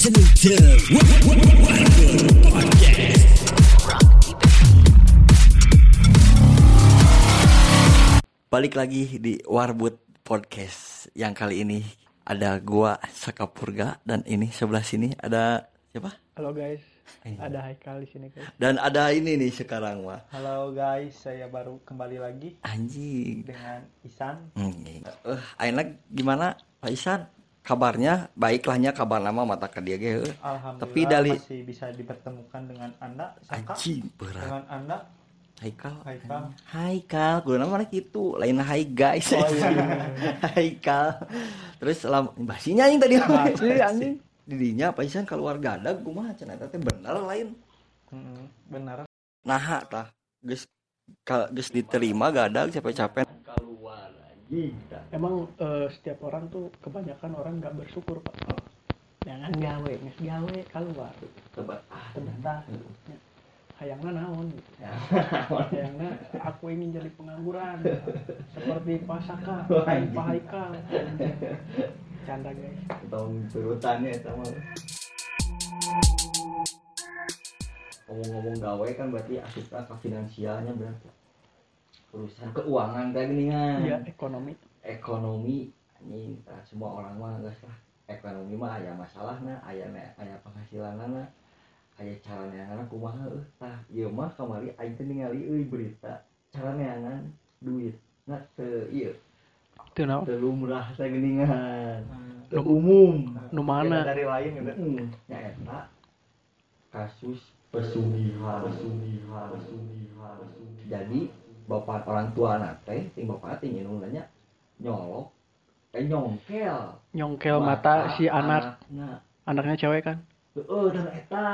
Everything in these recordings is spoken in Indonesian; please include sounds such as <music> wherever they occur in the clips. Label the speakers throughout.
Speaker 1: listening to Warwood Podcast.
Speaker 2: Balik lagi di Warbut Podcast yang kali ini ada gua Sakapurga dan ini sebelah sini ada siapa?
Speaker 3: Halo guys, ada Haikal di sini guys.
Speaker 2: Dan ada ini nih sekarang mah.
Speaker 3: Halo guys, saya baru kembali lagi
Speaker 2: Anjing.
Speaker 3: dengan Isan.
Speaker 2: Hmm, Eh, ayeuna gimana Pak Isan? Kabarnya baiklahnya kabar nama mata ke dia ge. Tapi dari
Speaker 3: masih bisa dipertemukan dengan Anda, Saka.
Speaker 2: anjing berat.
Speaker 3: Dengan Anda,
Speaker 2: Haikal.
Speaker 3: Haikal.
Speaker 2: Haikal, gue nama gitu, lain hai guys.
Speaker 3: Oh, iya. <laughs>
Speaker 2: Haikal. Terus selam basinya anjing tadi. <laughs>
Speaker 3: Anjing.
Speaker 2: Didinya Isan keluar gadag kumaha cenah eta teh bener lain.
Speaker 3: Benar.
Speaker 2: Nah, tah geus ka- geus diterima gadag capek-capek tah.
Speaker 3: Emang eh, setiap orang tuh kebanyakan orang nggak bersyukur pak. Jangan gawe, nges gawe keluar.
Speaker 2: Ah,
Speaker 3: Ternyata hayangna naon gitu.
Speaker 2: ya. <laughs>
Speaker 3: Hayangna aku ingin jadi pengangguran <laughs> seperti Pak Saka. <laughs> Pak Haikal. Canda guys.
Speaker 2: Tong turutannya sama ngomong-ngomong gawe kan berarti asupna ke finansialnya berarti urusan keuangan kayak gini kan.
Speaker 3: Iya ekonomi.
Speaker 2: ekonomi ini semua orang mah geus lah ekonomi mah aya masalah nah aya aya penghasilan na aya cara neangan kumaha euy? Tah ieu mah kamari aing teh ningali euy berita cara neangan duit. Na teu ieu.
Speaker 3: Itu naon?
Speaker 2: teu lumrah teh geuningan
Speaker 3: Hmm.
Speaker 2: teu umum.
Speaker 3: Nu mana?
Speaker 4: dari lain gitu.
Speaker 2: Heeh, nyaeta kasus pesugihan. Pesugihan pesugihan pesugihan. jadi bapak orang tua anak teh ting bapak teh nyeunung nanya nyolok eh nyongkel.
Speaker 3: Nyongkel mata si anak.
Speaker 2: anakna
Speaker 3: anaknya cewek kan?
Speaker 2: Heeh dan eta.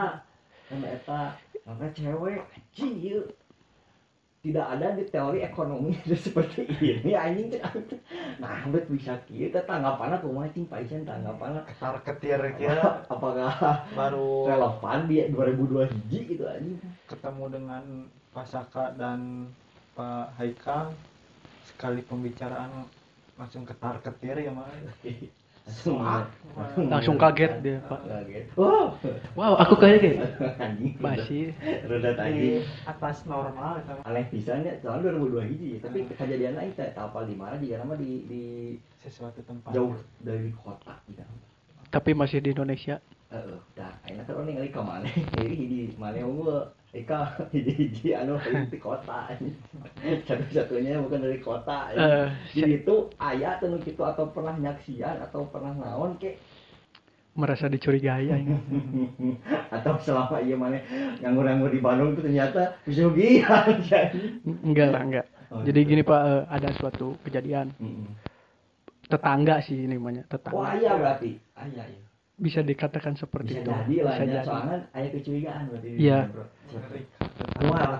Speaker 2: Dan eta. Karena cewek. Anjing ieu tidak ada di teori ekonomi <laughs> seperti ini anjing. Nah bet bisa kieu teh tanggapanna kumaha cing paisan tanggapanna
Speaker 4: ketar ketir kira <laughs>
Speaker 2: apakah
Speaker 4: baru
Speaker 2: relevan di 2002 hiji gitu anjing?
Speaker 4: ketemu dengan Pak Saka dan Pak Haikal sekali pembicaraan langsung ketar ketir ya mah
Speaker 2: langsung
Speaker 3: langsung kaget dia pak.
Speaker 2: Kaget. Wow
Speaker 3: wow aku kaget.
Speaker 2: Anjing
Speaker 3: masih.
Speaker 2: rada tadi
Speaker 4: di atas normal itu mah.
Speaker 2: aneh pisannya soalnya 2002 hiji tapi kejadian lain teh tapal di mana juga nama di di
Speaker 4: sesuatu tempat.
Speaker 2: jauh dari kota gitu
Speaker 3: tapi masih di Indonesia
Speaker 2: Dah ayeuna teh orang ningali jadi di maneh unggul Eka hiji-hiji anu di kota <laughs> satu-satunya bukan dari kota
Speaker 3: Eh,
Speaker 2: jadi itu ayah atau gitu atau pernah nyaksian atau pernah naon kek
Speaker 3: merasa dicurigai ya. <laughs>
Speaker 2: Atau selama iya mana nganggur-nganggur di Bandung itu ternyata pesugihan <laughs>
Speaker 3: enggak lah enggak.
Speaker 2: Oh,
Speaker 3: jadi
Speaker 2: gitu.
Speaker 3: gini pak eh, ada suatu kejadian. Tetangga sih ini namanya
Speaker 2: oh
Speaker 3: tetangga
Speaker 2: ayah berarti? Ayah ya
Speaker 3: bisa dikatakan seperti
Speaker 2: bisa
Speaker 3: itu.
Speaker 2: jadi lah
Speaker 3: bisa
Speaker 2: ya
Speaker 3: jadi.
Speaker 2: soalnya ayah kecurigaan berarti
Speaker 3: Iya.
Speaker 2: kumaha lah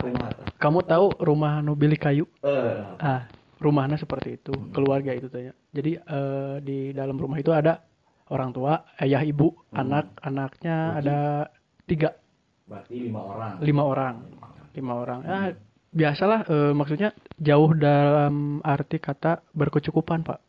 Speaker 3: kamu tahu rumah nu bilik kayu?
Speaker 2: Eh.
Speaker 3: Ah rumahnya seperti itu
Speaker 2: Hmm.
Speaker 3: keluarga itu tanya. Jadi eh, di dalam rumah itu ada orang tua ayah ibu
Speaker 2: Hmm.
Speaker 3: anak anaknya
Speaker 2: Oke.
Speaker 3: ada tiga.
Speaker 2: Berarti lima orang.
Speaker 3: Lima orang. Lima orang. Ah biasalah eh, maksudnya jauh dalam arti kata berkecukupan pak.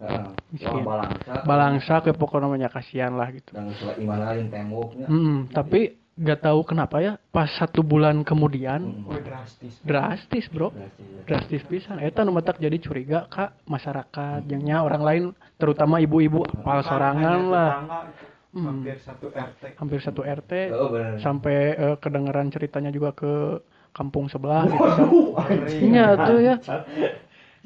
Speaker 3: Miskin.
Speaker 2: Wah, balangsa.
Speaker 3: Balangsa ke pokok namanya kasihan lah gitu.
Speaker 2: Dan lain temboknya
Speaker 3: Mm, tapi nggak tahu kenapa ya pas satu bulan kemudian
Speaker 2: Hmm.
Speaker 4: drastis.
Speaker 3: drastis bro.
Speaker 2: Berarti, ya.
Speaker 3: drastis pisan. Eta nu matak jadi curiga kak masyarakat. Jangnya orang lain terutama ibu-ibu apal sorangan lah.
Speaker 4: tetangga, itu
Speaker 3: Hmm.
Speaker 4: hampir satu RT
Speaker 3: hampir satu RT
Speaker 2: oh
Speaker 3: sampai eh, kedengeran ceritanya juga ke kampung sebelah gitu kan. Iya tuh ya.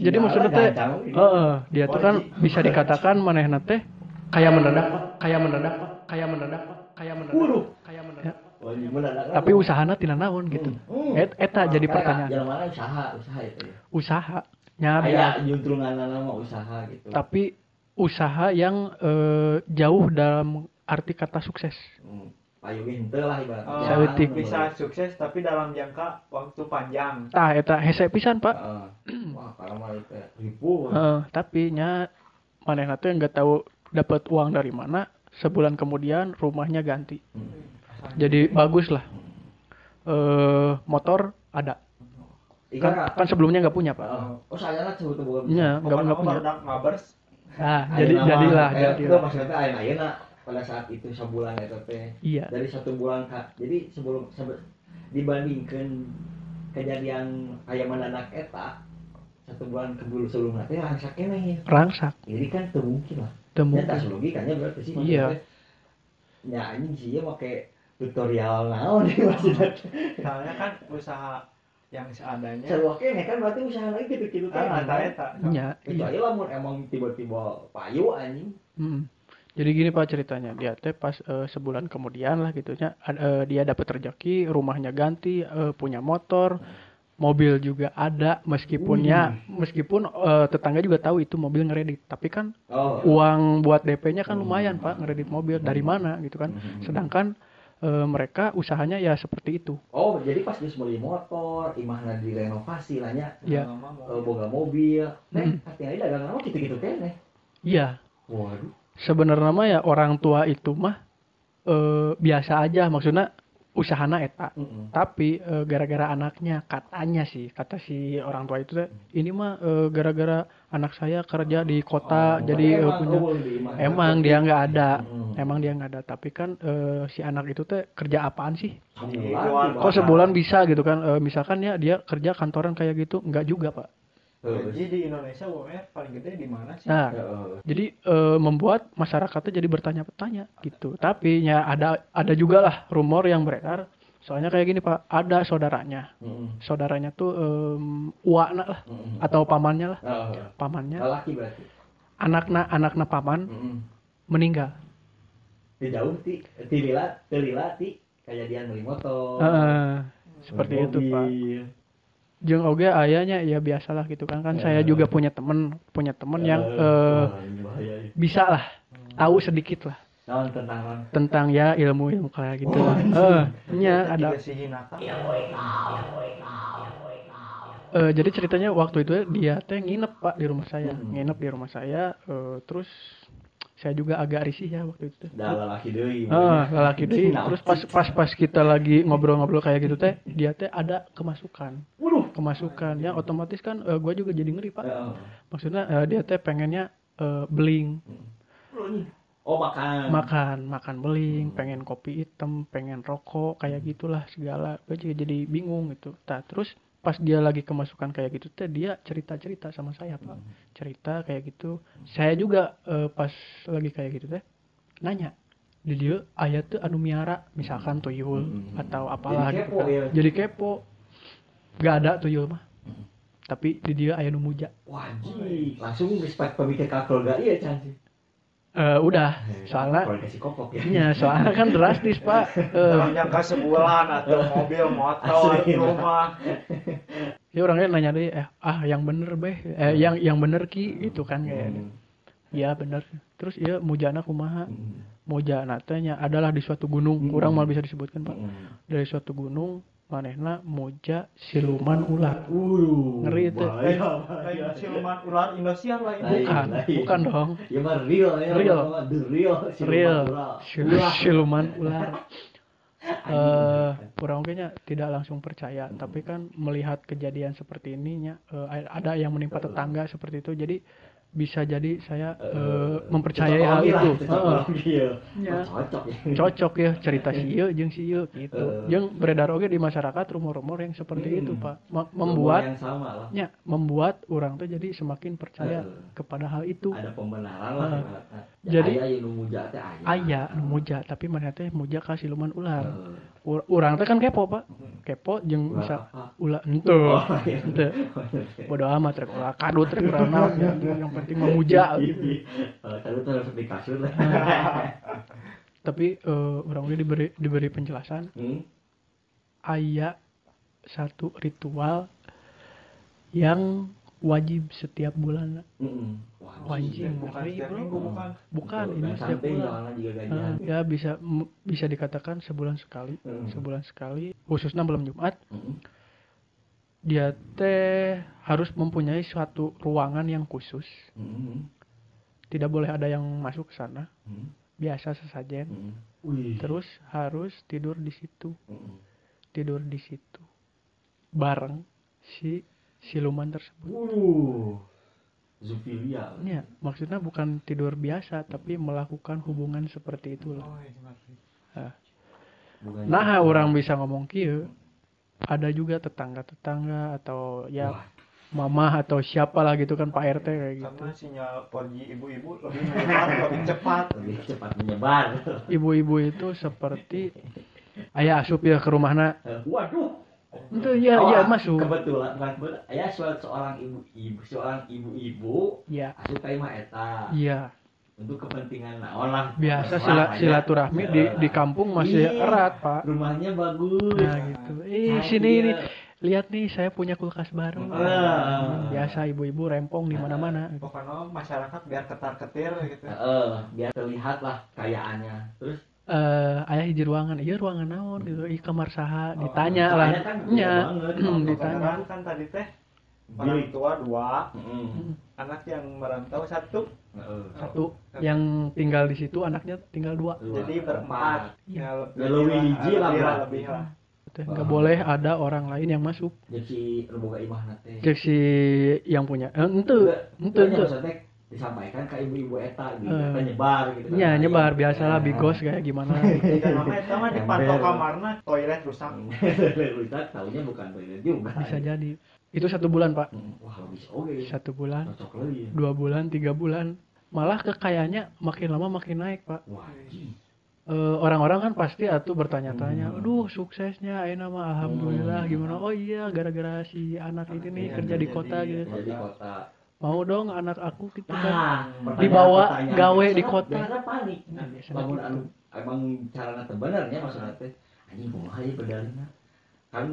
Speaker 3: Jadi maksudnya teh, heeh, dia tuh kan bisa dikatakan manehna teh kayak mendadak, kayak mendadak, kayak mendadak, kayak mendadak, kayak mendadak.
Speaker 2: Mendadak.
Speaker 3: Tapi usahana tina naon gitu.
Speaker 2: Hmm.
Speaker 3: Et, eta jadi pertanyaan.
Speaker 2: Usaha, usaha itu ya.
Speaker 3: Usaha
Speaker 2: Kayak nama usaha gitu.
Speaker 3: tapi usaha yang eh, jauh dalam arti kata sukses.
Speaker 2: Hmm. Payungnya henteu lah ibaratnya.
Speaker 4: Oh, bisa sukses tapi dalam jangka waktu panjang
Speaker 3: Tah eta hese pisan, Pak.
Speaker 2: Heeh. Wah, kalau mah itu ya, ribu.
Speaker 3: Heeh, tapi nya manehna teh nggak tahu dapat uang dari mana. Sebulan kemudian rumahnya ganti.
Speaker 2: Hmm.
Speaker 3: Jadi bagus lah. Eh motor ada.
Speaker 2: Ikan
Speaker 3: Kan, kan sebelumnya nggak punya, Pak.
Speaker 2: Oh, saya lah sebut bukan.
Speaker 3: Iya, nggak punya.
Speaker 4: Mabers
Speaker 3: Nah, jadi jadilah
Speaker 2: jadi.
Speaker 3: jadilah.
Speaker 2: maksudnya ayeuna ayeuna pada saat itu sebulan eta teh
Speaker 3: iya.
Speaker 2: Dari satu bulan kak. Jadi sebelum sebe- dibandingkan kejadian ayam mendadak eta satu bulan ke dulu sebelum nanti rangsak keneh
Speaker 3: rangsak.
Speaker 2: Jadi kan tuh mungkin lah
Speaker 3: temu
Speaker 2: ya logikanya berarti sih
Speaker 3: Iya.
Speaker 2: maksudnya. ya anjing sih ya pakai tutorial naon nih maksudnya.
Speaker 4: Soalnya kan usaha yang seadanya
Speaker 2: seru keneh kan berarti usaha lagi gitu gitu
Speaker 4: ah
Speaker 2: kan
Speaker 4: eta eta.
Speaker 3: Iya, iya.
Speaker 2: kecuali lamun emang tiba-tiba payu anjing.
Speaker 3: Jadi gini pak ceritanya. Dia teh pas eh, sebulan kemudian lah gitunya eh, dia dapat rezeki rumahnya ganti eh, punya motor mobil juga ada meskipun ya meskipun eh, tetangga juga tahu itu mobil ngeredit. Tapi kan
Speaker 2: oh.
Speaker 3: uang buat DP-nya kan lumayan pak ngeredit mobil. Dari mana gitu kan. Sedangkan eh, mereka usahanya ya seperti itu.
Speaker 2: Oh jadi pas dia beli motor imahna direnovasi lah nya.
Speaker 3: Iya.
Speaker 4: Lama mau.
Speaker 2: eh, boga mobil.
Speaker 3: Hmm.
Speaker 2: neh artinya dagang naon gitu-gitu keneh
Speaker 3: iya.
Speaker 2: Waduh
Speaker 3: sebenarnya mah ya orang tua itu mah eh, biasa aja. Maksudnya usahana eta.
Speaker 2: Mm-mm.
Speaker 3: tapi eh, gara-gara anaknya katanya sih kata si orang tua itu teh ini mah eh, gara-gara anak saya kerja di kota
Speaker 2: Oh,
Speaker 3: jadi
Speaker 2: emang,
Speaker 3: punya emang dia nggak ada.
Speaker 2: Mm.
Speaker 3: emang dia nggak ada. Tapi kan eh, si anak itu teh kerja apaan sih?
Speaker 2: Sebulan,
Speaker 3: kok sebulan bisa gitu kan? Eh, misalkan ya dia kerja kantoran kayak gitu nggak juga pak.
Speaker 4: Gaji di Indonesia UMR paling gede di mana sih?
Speaker 3: nah
Speaker 2: Heeh.
Speaker 3: jadi eh, membuat masyarakatnya jadi bertanya-tanya gitu. Tapi ya ada ada juga lah rumor yang beredar. Soalnya kayak gini pak ada saudaranya.
Speaker 2: Mm-mm.
Speaker 3: saudaranya tuh um, uakna lah
Speaker 2: Mm-mm.
Speaker 3: atau pamannya lah.
Speaker 2: Oh,
Speaker 3: pamannya.
Speaker 2: Lelaki berarti?
Speaker 3: Anakna anakna paman
Speaker 2: Mm-mm.
Speaker 3: meninggal.
Speaker 2: Di jauh ti. Ti lila ti lila ti. Kejadian beli motor.
Speaker 3: Heeh, seperti
Speaker 2: beli
Speaker 3: itu pak.
Speaker 2: Mobil.
Speaker 3: Jeung oge ayahnya ya biasalah gitu kan kan saya
Speaker 2: Eh.
Speaker 3: juga punya temen punya temen yang
Speaker 2: ini bahaya ya.
Speaker 3: bisa lah tahu sedikit lah
Speaker 2: tentang
Speaker 3: tentang ya ilmu ilmu kayak gitu
Speaker 2: Oh,
Speaker 3: lah nya ada eh, jadi ceritanya waktu itu dia teh nginep pak di rumah saya
Speaker 2: Hmm.
Speaker 3: nginep di rumah saya eh, terus saya juga agak risih ya waktu itu
Speaker 2: lelaki deui.
Speaker 3: Ah, lelaki deui.
Speaker 2: Nah,
Speaker 3: Terus pas pas pas kita lagi ngobrol-ngobrol kayak gitu teh, dia teh ada kemasukan.
Speaker 2: Waduh.
Speaker 3: Kemasukan. Ya otomatis kan eh, gua juga jadi ngeri, Pak.
Speaker 2: Heeh.
Speaker 3: Maksudnya eh, dia teh pengennya eh, beling,
Speaker 2: Oh, makan.
Speaker 3: makan, makan beling, pengen kopi hitam, pengen rokok, kayak gitulah segala. Gue juga jadi bingung gitu. Nah, terus pas dia lagi kemasukan kayak gitu teh dia cerita-cerita sama saya, Pak. Cerita kayak gitu. Saya juga eh, pas lagi kayak gitu teh nanya di dia ayat tuh anu miara misalkan tuyul
Speaker 2: Hmm.
Speaker 3: atau apalah
Speaker 2: Jadi
Speaker 3: gitu
Speaker 2: kepo,
Speaker 3: kan.
Speaker 2: ya.
Speaker 3: jadi kepo gak ada tuyul mah tapi di dia aya nu muja
Speaker 2: Wajib. Langsung respect pemikir ka keluarga iya can sih.
Speaker 3: Eh, udah soalnya
Speaker 2: kokok ya.
Speaker 3: iya soalnya kan drastis pak Eh,
Speaker 4: Orang nyangka sebulan atau mobil, motor,
Speaker 2: Asli.
Speaker 4: rumah.
Speaker 3: ya orangnya nanya deh eh ah yang bener beh eh yang yang bener ki itu kan kayak
Speaker 2: Hmm.
Speaker 3: ya bener terus iya mujana kumaha
Speaker 2: Hmm.
Speaker 3: moja natanya adalah di suatu gunung
Speaker 2: Hmm.
Speaker 3: kurang mal bisa disebutkan pak
Speaker 2: Hmm.
Speaker 3: dari suatu gunung manehna moja siluman ular Ngeri itu.
Speaker 2: bahaya, bahaya.
Speaker 4: siluman ular Indosiar lain.
Speaker 2: Lain.
Speaker 3: bukan
Speaker 2: lain.
Speaker 3: bukan dong
Speaker 2: Ya mah real ya.
Speaker 3: Real.
Speaker 2: The real. siluman
Speaker 3: real
Speaker 2: ular.
Speaker 3: Sil- siluman ular <laughs> eh kurang kayaknya tidak langsung percaya tapi kan melihat kejadian seperti ininya eh, ada yang menimpa tetangga seperti itu jadi bisa jadi saya eh, mempercayai hal itu
Speaker 2: lah, lagi ya. Cocok ya.
Speaker 3: cocok ya cerita si ieu <laughs> jeung si ieu gitu
Speaker 2: Eh.
Speaker 3: jeung beredar oge di masyarakat rumor-rumor yang seperti
Speaker 2: Hmm.
Speaker 3: itu pak Ma- membuat
Speaker 2: yang sama lah.
Speaker 3: ya membuat orang tuh jadi semakin percaya
Speaker 2: Eh.
Speaker 3: kepada hal itu
Speaker 2: Ada pembenaran lah.
Speaker 3: Jadi-
Speaker 2: aya aya nu muja teh aya.
Speaker 3: aya nu muja tapi mana teh muja ka siluman ular. Ur- urang teh kan kepo pak kepo jeung
Speaker 2: Ular
Speaker 3: bisa
Speaker 2: apa?
Speaker 3: ulah ente
Speaker 2: Oh, iya. <laughs>
Speaker 3: ente bodo amat rek ulah kadut rek ulah naon ya. yang penting.
Speaker 2: Eh, <laughs> Tadi tuh harus di kasur lah. <laughs>
Speaker 3: tapi eh, orang ini diberi diberi penjelasan
Speaker 2: Hmm.
Speaker 3: aya satu ritual yang wajib setiap bulan
Speaker 2: Mm-mm. Wah,
Speaker 3: Anjing.
Speaker 4: Bukan setiap
Speaker 3: bro.
Speaker 4: minggu bukan.
Speaker 3: bukan
Speaker 2: Betul.
Speaker 3: ini
Speaker 2: Dan
Speaker 3: setiap bulan
Speaker 2: gajian.
Speaker 3: ya bisa m- bisa dikatakan sebulan sekali
Speaker 2: Hmm.
Speaker 3: sebulan sekali khususnya belum Jumat
Speaker 2: Mm-mm.
Speaker 3: dia teh harus mempunyai suatu ruangan yang khusus
Speaker 2: Mm-mm.
Speaker 3: tidak boleh ada yang masuk ke sana
Speaker 2: Mm-mm.
Speaker 3: biasa sesajen
Speaker 2: Mm-mm. Wih.
Speaker 3: terus harus tidur di situ
Speaker 2: Mm-mm.
Speaker 3: tidur di situ bareng si siluman tersebut
Speaker 2: Uh. zoofilia
Speaker 3: Ya, maksudnya bukan tidur biasa tapi melakukan hubungan seperti itu lah.
Speaker 4: oh iya.
Speaker 2: Bukan
Speaker 3: Nah, orang bisa ngomong kieu. Ada juga tetangga-tetangga atau ya
Speaker 2: Wah,
Speaker 3: mama atau siapa lah gitu kan Pak RT kayak gitu.
Speaker 4: karena sinyal 4G ibu-ibu lebih menyebar <laughs> lebih cepat
Speaker 2: lebih cepat menyebar
Speaker 3: Ibu-ibu itu seperti ayah asup ya ke rumahna.
Speaker 2: waduh
Speaker 3: Itu ya
Speaker 2: Oh,
Speaker 3: ya masuk.
Speaker 2: kebetulan bukan kebetulan ya soal seorang ibu-ibu seorang ibu-ibu
Speaker 3: Ya,
Speaker 2: asup imah eta
Speaker 3: iya.
Speaker 2: untuk kepentingan naon lah
Speaker 3: Biasa sila,
Speaker 2: ya.
Speaker 3: silaturahmi di di kampung masih
Speaker 2: Iya.
Speaker 3: erat, Pak.
Speaker 2: rumahnya bagus
Speaker 3: Nah, gitu. Eh,
Speaker 2: Saya
Speaker 3: sini
Speaker 2: dia-
Speaker 3: ini lihat nih saya punya kulkas baru.
Speaker 2: Ah.
Speaker 3: Biasa ibu-ibu rempong di mana-mana.
Speaker 4: pokoknya masyarakat biar ketar ketir gitu
Speaker 2: Heeh, biar terlihat lah kayaannya terus
Speaker 3: eh ayah hiji ruangan iya ruangan naon? Gitu. Ih kamar saha?
Speaker 4: Oh,
Speaker 3: ditanya lah.
Speaker 2: kan Oh,
Speaker 3: ditanya.
Speaker 4: kan tadi teh orang
Speaker 2: Bilik.
Speaker 4: tua dua.
Speaker 2: Heeh.
Speaker 4: anak yang merantau satu.
Speaker 3: Satu. Yang tinggal di situ anaknya tinggal dua.
Speaker 2: Dua,
Speaker 4: jadi berempat.
Speaker 3: Iya.
Speaker 4: ya,
Speaker 2: Ya, lebih hiji lah,
Speaker 4: lebih lah
Speaker 2: berarti.
Speaker 4: lebih lah.
Speaker 3: Nggak boleh ada orang lain yang masuk.
Speaker 2: Jadi imah
Speaker 3: cek si yang punya eh, ente ente ente
Speaker 2: disampaikan ke ibu-ibu eta gitu
Speaker 3: Eh.
Speaker 2: kan nyebar gitu kan.
Speaker 3: ya nyebar
Speaker 2: Iya.
Speaker 3: biasalah
Speaker 2: Ya.
Speaker 3: bigos kayak gimana <laughs> gitu.
Speaker 4: namanya sama di pantau
Speaker 2: Ember.
Speaker 4: kamarna toilet rusak <laughs>
Speaker 2: Rusak taunya bukan toilet juga
Speaker 3: bisa jadi itu satu bulan pak
Speaker 2: Hmm, wah bisa oke
Speaker 3: satu bulan
Speaker 2: cocok lagi
Speaker 3: dua bulan tiga bulan malah kekayanya makin lama makin naik pak
Speaker 2: wah.
Speaker 3: Eh, orang-orang kan pasti atuh bertanya-tanya,
Speaker 2: Hmm.
Speaker 3: aduh suksesnya, ayo nama alhamdulillah
Speaker 2: Hmm.
Speaker 3: gimana? Oh iya, gara-gara si anak ini nih
Speaker 4: Iya,
Speaker 3: kerja di kota gitu.
Speaker 2: Kerja di kota
Speaker 3: Mau dong anak aku gitu kan?
Speaker 2: ah
Speaker 3: Dibawa
Speaker 2: pertanyaan-
Speaker 3: gawe di kota.
Speaker 2: panik
Speaker 3: Nah,
Speaker 2: bangun
Speaker 3: gitu.
Speaker 2: anu emang caranya teh benernya maksudnya teh anjing kumaha ya pedalina kan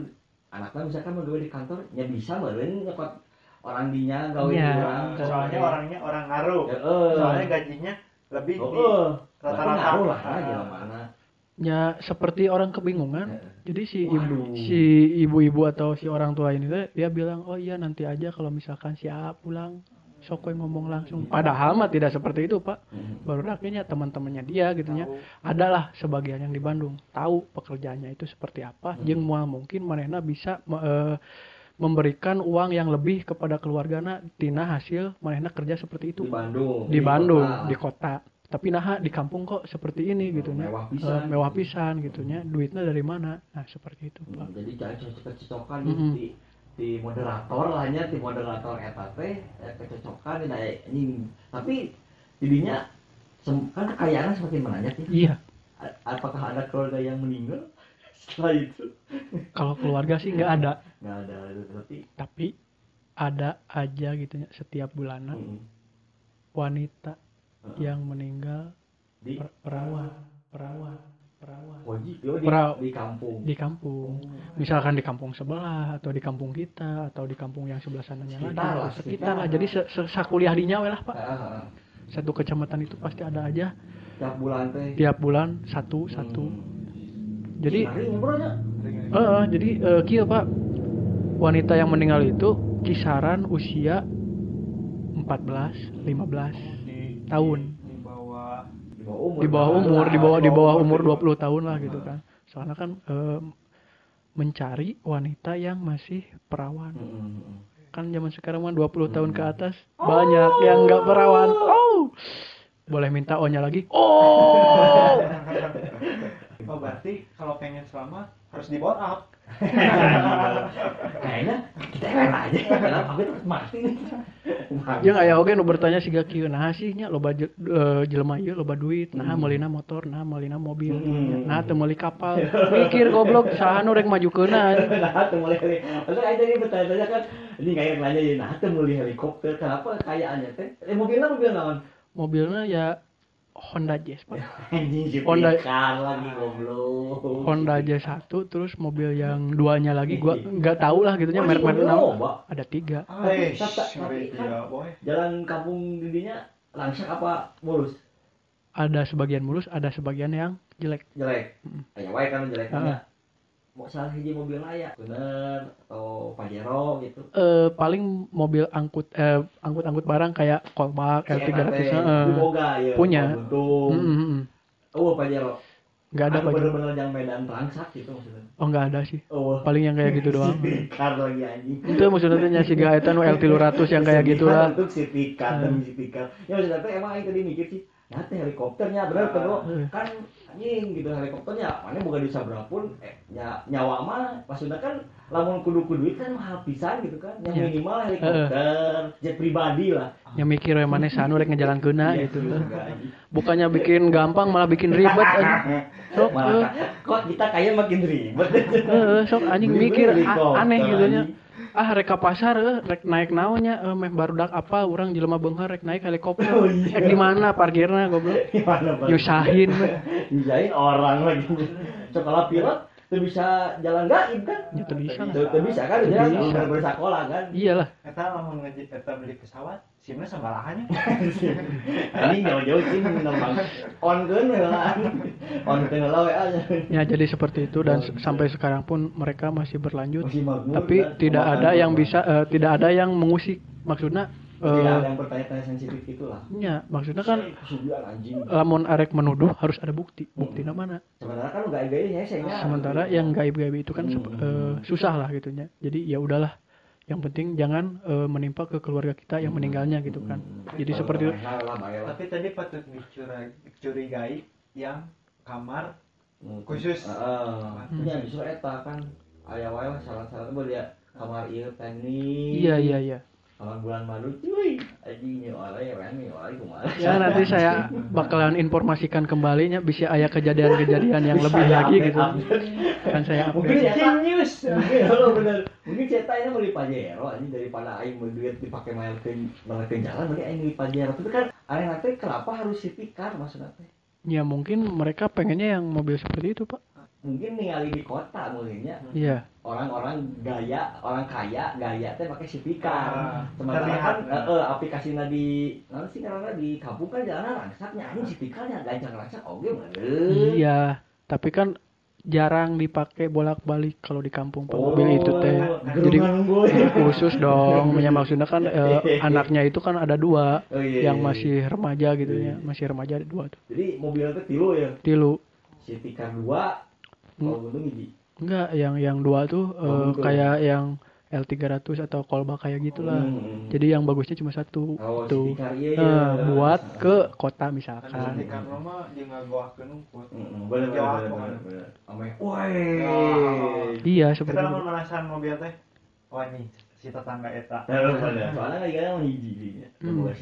Speaker 2: anaknya misalkan mau gawe di kantor ya bisa meureun nyokot orang dinya gawe di
Speaker 3: Iya.
Speaker 2: urang
Speaker 4: soalnya orangnya orang ngaruh
Speaker 2: Heeh.
Speaker 4: soalnya gajinya lebih
Speaker 2: Oh,
Speaker 4: di
Speaker 2: oh.
Speaker 4: rata-rata.
Speaker 2: Ngaruh lah
Speaker 4: Ah.
Speaker 2: aja mana.
Speaker 3: Ya seperti orang kebingungan. Jadi si ibu,
Speaker 2: Waduh.
Speaker 3: si ibu-ibu atau si orang tua ini teh dia bilang, oh iya nanti aja kalau misalkan si A pulang, sok ngomong langsung. Padahal mah tidak seperti itu pak. Baru akhirnya teman-temannya dia gitu.
Speaker 4: Tahu.
Speaker 3: adalah sebagian yang di Bandung tahu pekerjaannya itu seperti apa
Speaker 2: Hmm.
Speaker 3: jeung moal mungkin manehna bisa eh, memberikan uang yang lebih kepada keluargana tina hasil manehna kerja seperti itu
Speaker 2: Di Bandung.
Speaker 3: di Bandung
Speaker 2: kota.
Speaker 3: di kota tapi nah di kampung kok seperti ini gitu nya
Speaker 2: Mewah
Speaker 3: Eh,
Speaker 2: pisan.
Speaker 3: mewah pisan gitu nya duitnya dari mana nah seperti itu
Speaker 2: Hmm,
Speaker 3: pak
Speaker 2: Jadi cari cocok-cocokan
Speaker 3: Mm-mm.
Speaker 2: di di moderator lah nya di moderator eta teh eh, kecocokan nah, anjing. Tapi jadinya kan kekayaannya semakin menanjak ya.
Speaker 3: iya
Speaker 2: Apakah ada keluarga yang meninggal <laughs> setelah itu?
Speaker 3: kalau keluarga sih nggak ada
Speaker 2: Nggak ada tapi
Speaker 3: tapi ada aja gitu nya setiap bulanan
Speaker 2: mm,
Speaker 3: wanita. Yang meninggal
Speaker 2: di
Speaker 3: per- perawan perawan perawan
Speaker 2: wajib yo di, di kampung.
Speaker 3: di kampung. Misalkan di kampung sebelah atau di kampung kita atau di kampung yang sebelah sananya lagi.
Speaker 2: Sekitar lah,
Speaker 3: sekitar lah. jadi se se- sakuliah di Nyawa lah pak.
Speaker 2: Ah, ah, ah.
Speaker 3: satu kecamatan itu pasti ada aja.
Speaker 2: Tiap bulan teh.
Speaker 3: tiap bulan satu satu.
Speaker 2: Hmm.
Speaker 3: jadi
Speaker 2: ini ngobrolnya.
Speaker 3: eh eh, jadi eh, kieu pak wanita yang meninggal itu kisaran usia 14 15
Speaker 4: di
Speaker 3: tahun.
Speaker 4: Di bawah
Speaker 2: di bawah umur.
Speaker 3: Di bawah umur di bawah di bawah umur
Speaker 4: Di
Speaker 3: 20 tahun lah gitu kan. Soalnya kan eh, mencari wanita yang masih perawan.
Speaker 2: Mm, mm, mm.
Speaker 3: kan zaman sekarang mah 20 tahun ke atas banyak yang nggak perawan. Oh! Boleh minta O-nya lagi? Oh! <laughs>
Speaker 4: Oh berarti kalau pengen selamat harus di bore up.
Speaker 2: Kayaknya kita enak aja kenapa tapi terus mati. Nih
Speaker 3: jeung aya oge nu bertanya siga kieu nah sih nya loba eh, jelema ieu loba duit. Nah meulina motor nah meulina mobil.
Speaker 2: Hmm.
Speaker 3: nah teu meuli kapal. Mikir goblok saha nu rek majukeuna anjing.
Speaker 2: nah tuh mulai heli maksudnya kayak tadi bertanya kan ini kayak nanya ya nah tuh mulai helikopter kenapa kayaannya teh? Eh mobilnya mobil naon?
Speaker 3: Mobilnya ya Honda Jazz pak. <laughs> Honda-
Speaker 2: lagi goblok.
Speaker 3: Honda Jazz satu terus mobil yang duanya lagi. Gua nggak tahu lah gitunya
Speaker 2: Oh,
Speaker 3: merek merek
Speaker 2: mobil
Speaker 3: naon.
Speaker 2: loba.
Speaker 3: ada tiga.
Speaker 4: Eh,
Speaker 2: Tapi- tapi kan- jalan kampung didinya langsung apa mulus?
Speaker 3: Ada sebagian mulus ada sebagian yang jelek.
Speaker 2: Jelek? Kayak wae kan jeleknya. Mau salah hiji mobil layak. Bener atau pajero gitu.
Speaker 3: Eh paling mobil angkut eh angkut angkut barang kayak kolbak
Speaker 2: Si
Speaker 3: L300
Speaker 2: eta teh
Speaker 3: heeh.
Speaker 2: diboga ya
Speaker 3: Punya.
Speaker 2: Gunung
Speaker 3: Mm, mm, mm.
Speaker 2: oh pajero.
Speaker 3: Nggak ada baju
Speaker 2: bener-bener yang medan rangsak gitu maksudnya.
Speaker 3: Oh nggak ada sih.
Speaker 2: Oh.
Speaker 3: Paling yang kayak gitu doang. <laughs>
Speaker 2: Sitikar lagi anjing.
Speaker 3: Itu maksudnya tuh nyasi gaetan L 300 yang kayak gitu lah
Speaker 2: untuk sitikar
Speaker 3: Hmm.
Speaker 2: dan sitikar ya maksudnya emang itu tadi mikir sih teh helikopternya bener kan lo
Speaker 3: Hmm.
Speaker 2: kan anjing gitu helikopternya. Mana bukan bisa berapun eh nya, nyawa mah maksudnya kan lamun kudu kudu kan mahal pisan gitu kan. Yang
Speaker 3: Iya.
Speaker 2: minimal helikopter jet pribadi lah.
Speaker 3: Yang mikir yang mana sanu rek ngejalan kena
Speaker 2: Iya,
Speaker 3: gitu. bukannya bikin gampang malah bikin ribet aja <laughs> sok
Speaker 2: Malah
Speaker 3: eh,
Speaker 2: kok kita kayak makin ribet?
Speaker 3: Eh, sok anjing mikir aneh gitu nya. Ah rek ka pasar eh, rek naik naonnya eh, meh barudak apa orang jelema beunghar rek naik helikopter
Speaker 2: Oh, iya.
Speaker 3: eh, di mana parkirna goblok <laughs>
Speaker 2: Gimana, Bang?
Speaker 3: nyusahin meh.
Speaker 2: Nyusahin orang lagi sekolah pilot tuh bisa jalan gaib kan?
Speaker 3: Ya, teu bisa
Speaker 2: tuh tuh bisa kan? Dia
Speaker 3: bisa.
Speaker 2: udah bersekolah kan?
Speaker 3: Iyalah.
Speaker 4: Eta lamun ngeji eta beli pesawat, simnya sabarahannya. <laughs>
Speaker 2: ini jauh-jauh sih normal on kan lah. On kan lah aja
Speaker 3: ya jadi seperti itu dan sampai sekarang pun mereka masih berlanjut.
Speaker 2: Masih
Speaker 3: tapi
Speaker 2: kan?
Speaker 3: tidak ada yang bisa eh, tidak ada yang mengusik. Maksudnya
Speaker 2: tidak
Speaker 3: eh,
Speaker 2: ada yang bertanya-tanya sensitif itulah.
Speaker 3: ya maksudnya kan lamun arek menuduh harus ada bukti. Bukti mana?
Speaker 2: Sebenarnya kan nggak gaya saya
Speaker 3: sementara yang gaib-gaib itu kan
Speaker 2: Hmm.
Speaker 3: eh, susah lah gitunya jadi ya udahlah. Yang penting jangan eh, menimpa ke keluarga kita yang meninggalnya gitu kan. Jadi seperti itu.
Speaker 4: Tapi tadi patut dicurigai, yang kamar khusus.
Speaker 2: Heeh. Ya justru eta kan aya wae lah salah-salah mah dia kamar ieu teknik.
Speaker 3: iya iya iya
Speaker 2: Bulan madu cuy. Nya orang ya nih orang kumaha.
Speaker 3: ya nanti saya bakalan informasikan kembalinya bisa aya kejadian-kejadian yang lebih lagi gitu kan saya
Speaker 2: Mungkin.
Speaker 4: Genius.
Speaker 2: Mungkin kalau bener. Mungkin cerita ini mau Pajero anjing daripada aing mau duit dipakai main ke jalan mending aing di Pajero. Tapi kan aneh nanti kenapa harus city car maksudnya
Speaker 3: ya mungkin mereka pengennya yang mobil seperti itu pak
Speaker 2: Mungkin ningali di kota mulainya
Speaker 3: iya.
Speaker 2: Orang-orang gaya orang kaya gaya teh pakai car
Speaker 4: Ah,
Speaker 2: sementara
Speaker 4: terlihat,
Speaker 2: kan
Speaker 4: ya.
Speaker 2: eh, eh, aplikasinya di mana sih karena di kampung kan jalan rangsaknya anjing city carnya gancang rangsak oke bener
Speaker 3: iya tapi kan jarang dipakai bolak-balik kalau di kampung Pak
Speaker 2: Oh,
Speaker 3: mobil itu teh. jadi
Speaker 2: gerungan gue.
Speaker 3: eh, khusus dong <laughs> ya maksudnya kan eh, anaknya itu kan ada dua
Speaker 2: Oh, iya,
Speaker 3: yang
Speaker 2: iya,
Speaker 3: masih remaja gitu
Speaker 2: Iya,
Speaker 3: ya masih remaja ada dua tuh.
Speaker 2: Jadi mobil itu tilu ya?
Speaker 3: Tilu.
Speaker 2: Car dua. Kalau
Speaker 3: enggak yang yang dua tuh
Speaker 2: Oh, gitu.
Speaker 3: kayak yang L300 atau kolba kayak gitulah.
Speaker 2: Hmm.
Speaker 3: jadi yang bagusnya cuma satu
Speaker 2: oh
Speaker 3: tuh.
Speaker 2: Car iya
Speaker 3: Eh,
Speaker 2: iya
Speaker 3: buat ke kota
Speaker 4: Kan
Speaker 3: misalkan
Speaker 4: di.
Speaker 2: Hmm,
Speaker 3: iya seperti itu
Speaker 4: merasakan mobil teh. Wah nih si tetangga eta.
Speaker 2: Bener soalnya kan kadang hiji dinya
Speaker 3: Hmm.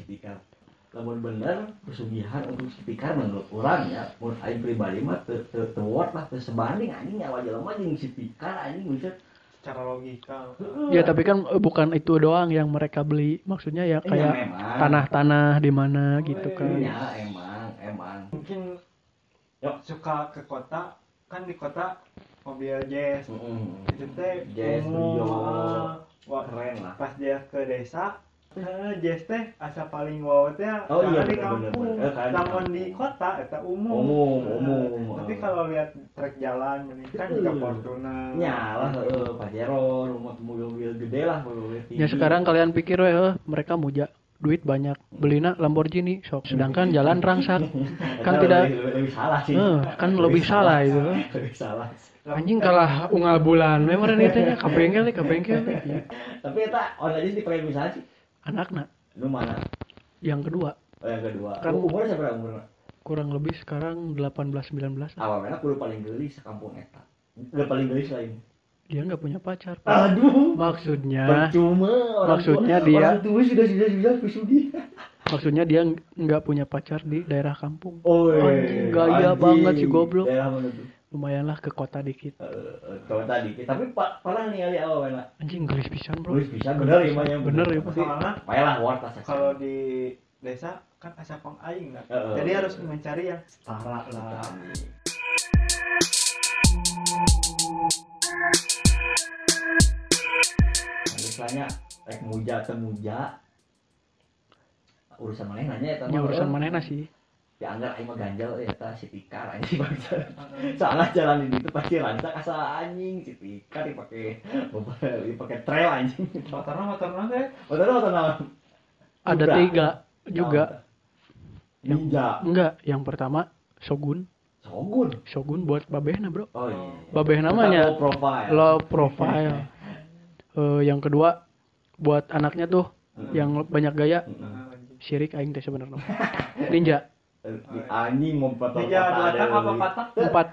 Speaker 2: Lamun bener pesugihan untuk car menurut orang ya menurut aing pribadi mah teu teu teu worth lah teu sebanding anjing nyawa jelema jeung car anjing bisa
Speaker 4: Secara logika.
Speaker 3: ya tapi kan eh, bukan itu doang yang mereka beli maksudnya ya
Speaker 2: Eh,
Speaker 3: kayak
Speaker 2: ya
Speaker 3: tanah-tanah di mana gitu kan.
Speaker 2: Iya, emang emang.
Speaker 4: Mungkin
Speaker 2: Yuk.
Speaker 4: suka ke kota kan di kota mobil jazz.
Speaker 2: Mm-mm.
Speaker 4: itu teh
Speaker 2: Jazz,
Speaker 4: ah, wah,
Speaker 2: keren lah.
Speaker 4: Pas dia ke desa eh, jazz teh asa paling wow teh
Speaker 2: Oh, iya,
Speaker 4: di kampung.
Speaker 2: Eh,
Speaker 4: namun
Speaker 2: kampung.
Speaker 4: di kota eta umum.
Speaker 2: Umum,
Speaker 4: Nah,
Speaker 2: umum.
Speaker 4: tapi kalau lihat trek jalan ini kan juga. Fortuner
Speaker 2: nyalah heeh Pajero rumah mobil-mobil gede lah mobil tinggi.
Speaker 3: Ya sekarang kalian pikir we, eh, mereka muja. Duit banyak. Belina Lamborghini sok. Sedangkan jalan rangsak <laughs> kan tidak
Speaker 2: lebih, salah sih.
Speaker 3: Eh, kan lebih salah itu. <laughs>
Speaker 2: lebih salah
Speaker 3: anjing kalah unggal bulan. Memang ini tanya ke bengkel nih ke bengkel nih. Ya,
Speaker 2: tapi eta on aja dipakai misalnya sih
Speaker 3: anaknya
Speaker 2: lu mana?
Speaker 3: Yang kedua.
Speaker 2: Oh, yang kedua.
Speaker 3: Kan-
Speaker 2: umurnya berapa umurnya
Speaker 3: kurang lebih sekarang 18-19
Speaker 2: awalnya kudu paling geli sekampung eta. Udah paling geli selain
Speaker 3: dia nggak punya pacar Pak.
Speaker 2: aduh.
Speaker 3: Maksudnya
Speaker 2: percuma orang
Speaker 3: Maksudnya
Speaker 2: tua,
Speaker 3: dia-
Speaker 2: orang tua sudah sudah sudah kusudi
Speaker 3: maksudnya dia ng- nggak punya pacar di daerah kampung.
Speaker 2: Oh
Speaker 3: Anjing, gaya banget si goblok.
Speaker 2: daerah mana tuh
Speaker 3: lumayanlah ke kota dikit.
Speaker 2: Eh, kalau tadi tapi pak pernah nih kali awal mana
Speaker 3: anjing gelis pisan bro.
Speaker 2: Terus bisa bener ya
Speaker 3: Bener ya, Pak.
Speaker 4: soalnya
Speaker 2: Payah lah warta
Speaker 4: kalau di desa kan asa pang aing lah.
Speaker 2: Heeh.
Speaker 4: jadi harus mencari yang setara lah.
Speaker 2: Misalnya rek muja teu muja urusan mana nanya ya
Speaker 3: ya urusan mana sih
Speaker 2: ya anggar aing mah ganjal ya ta si tikar anjing bangsa soalnya jalan di itu pasti ransak asa anjing si tikar dipakai dipakai trail anjing.
Speaker 4: Motornya motornya teh
Speaker 2: motor motor naon
Speaker 3: ada
Speaker 2: Juga.
Speaker 3: tiga juga.
Speaker 2: ninja.
Speaker 3: Enggak yang pertama Shogun.
Speaker 2: Shogun?
Speaker 3: Shogun buat babehna bro.
Speaker 2: Oh iya.
Speaker 3: Babeh namanya.
Speaker 2: low profile.
Speaker 3: Low profile. <laughs> Eh, yang kedua buat anaknya tuh yang banyak gaya syirik aing teh sebenarnya. Ninja.
Speaker 2: Eh, anjing mau
Speaker 4: Ninja belakang apa patah?
Speaker 3: empat.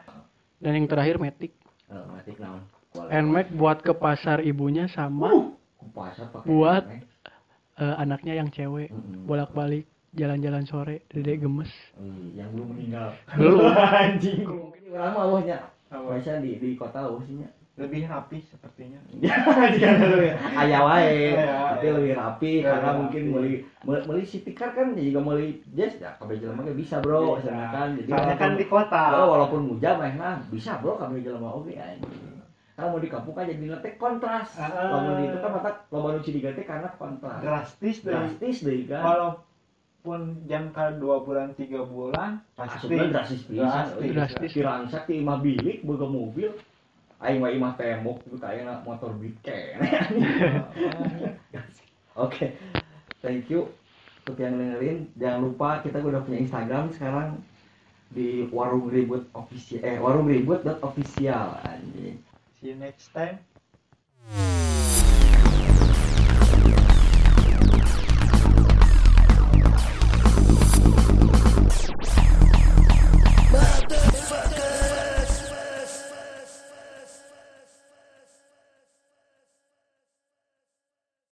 Speaker 3: Dan yang terakhir metik
Speaker 2: Oh, matik naon?
Speaker 3: Nmax buat ke pasar ibunya sama
Speaker 2: pasar pakai
Speaker 3: Buat- eh, anaknya yang cewek.
Speaker 2: Mm-mm.
Speaker 3: bolak-balik jalan-jalan sore dede gemes.
Speaker 2: Yang belum meninggal.
Speaker 3: Belum. <laughs>
Speaker 2: Anjing mungkin orang mah di di kota wahnya
Speaker 4: Lebih rapi sepertinya. <laughs>
Speaker 2: ayah wae. Tapi lebih rapi karena mungkin meuli meuli city car kan juga meuli jazz. Ya kabeh jelema ge bisa bro kan jadi
Speaker 4: kan di kota.
Speaker 2: Oh, walaupun muja mah nah bisa bro kabeh jelema oge anjing kalau mau di kampung kan jadi nanti kontras.
Speaker 4: Ah.
Speaker 2: lamun di itu kan mata loba nu cidiga teh karena kontras.
Speaker 4: Drastis
Speaker 2: drastis deui kan.
Speaker 4: Walaupun jangka dua bulan tiga bulan pasti
Speaker 2: Sebenarnya drastis pisan
Speaker 4: Drastis.
Speaker 3: Drastis.
Speaker 2: Kirangsak ti imah bilik boga mobil aing mah imah tembok itu kayaknya motor beat <laughs> Oke, thank you untuk yang dengerin. Jangan lupa kita udah punya Instagram sekarang di warung ribut official eh warung ribut official anjing.
Speaker 4: see you next time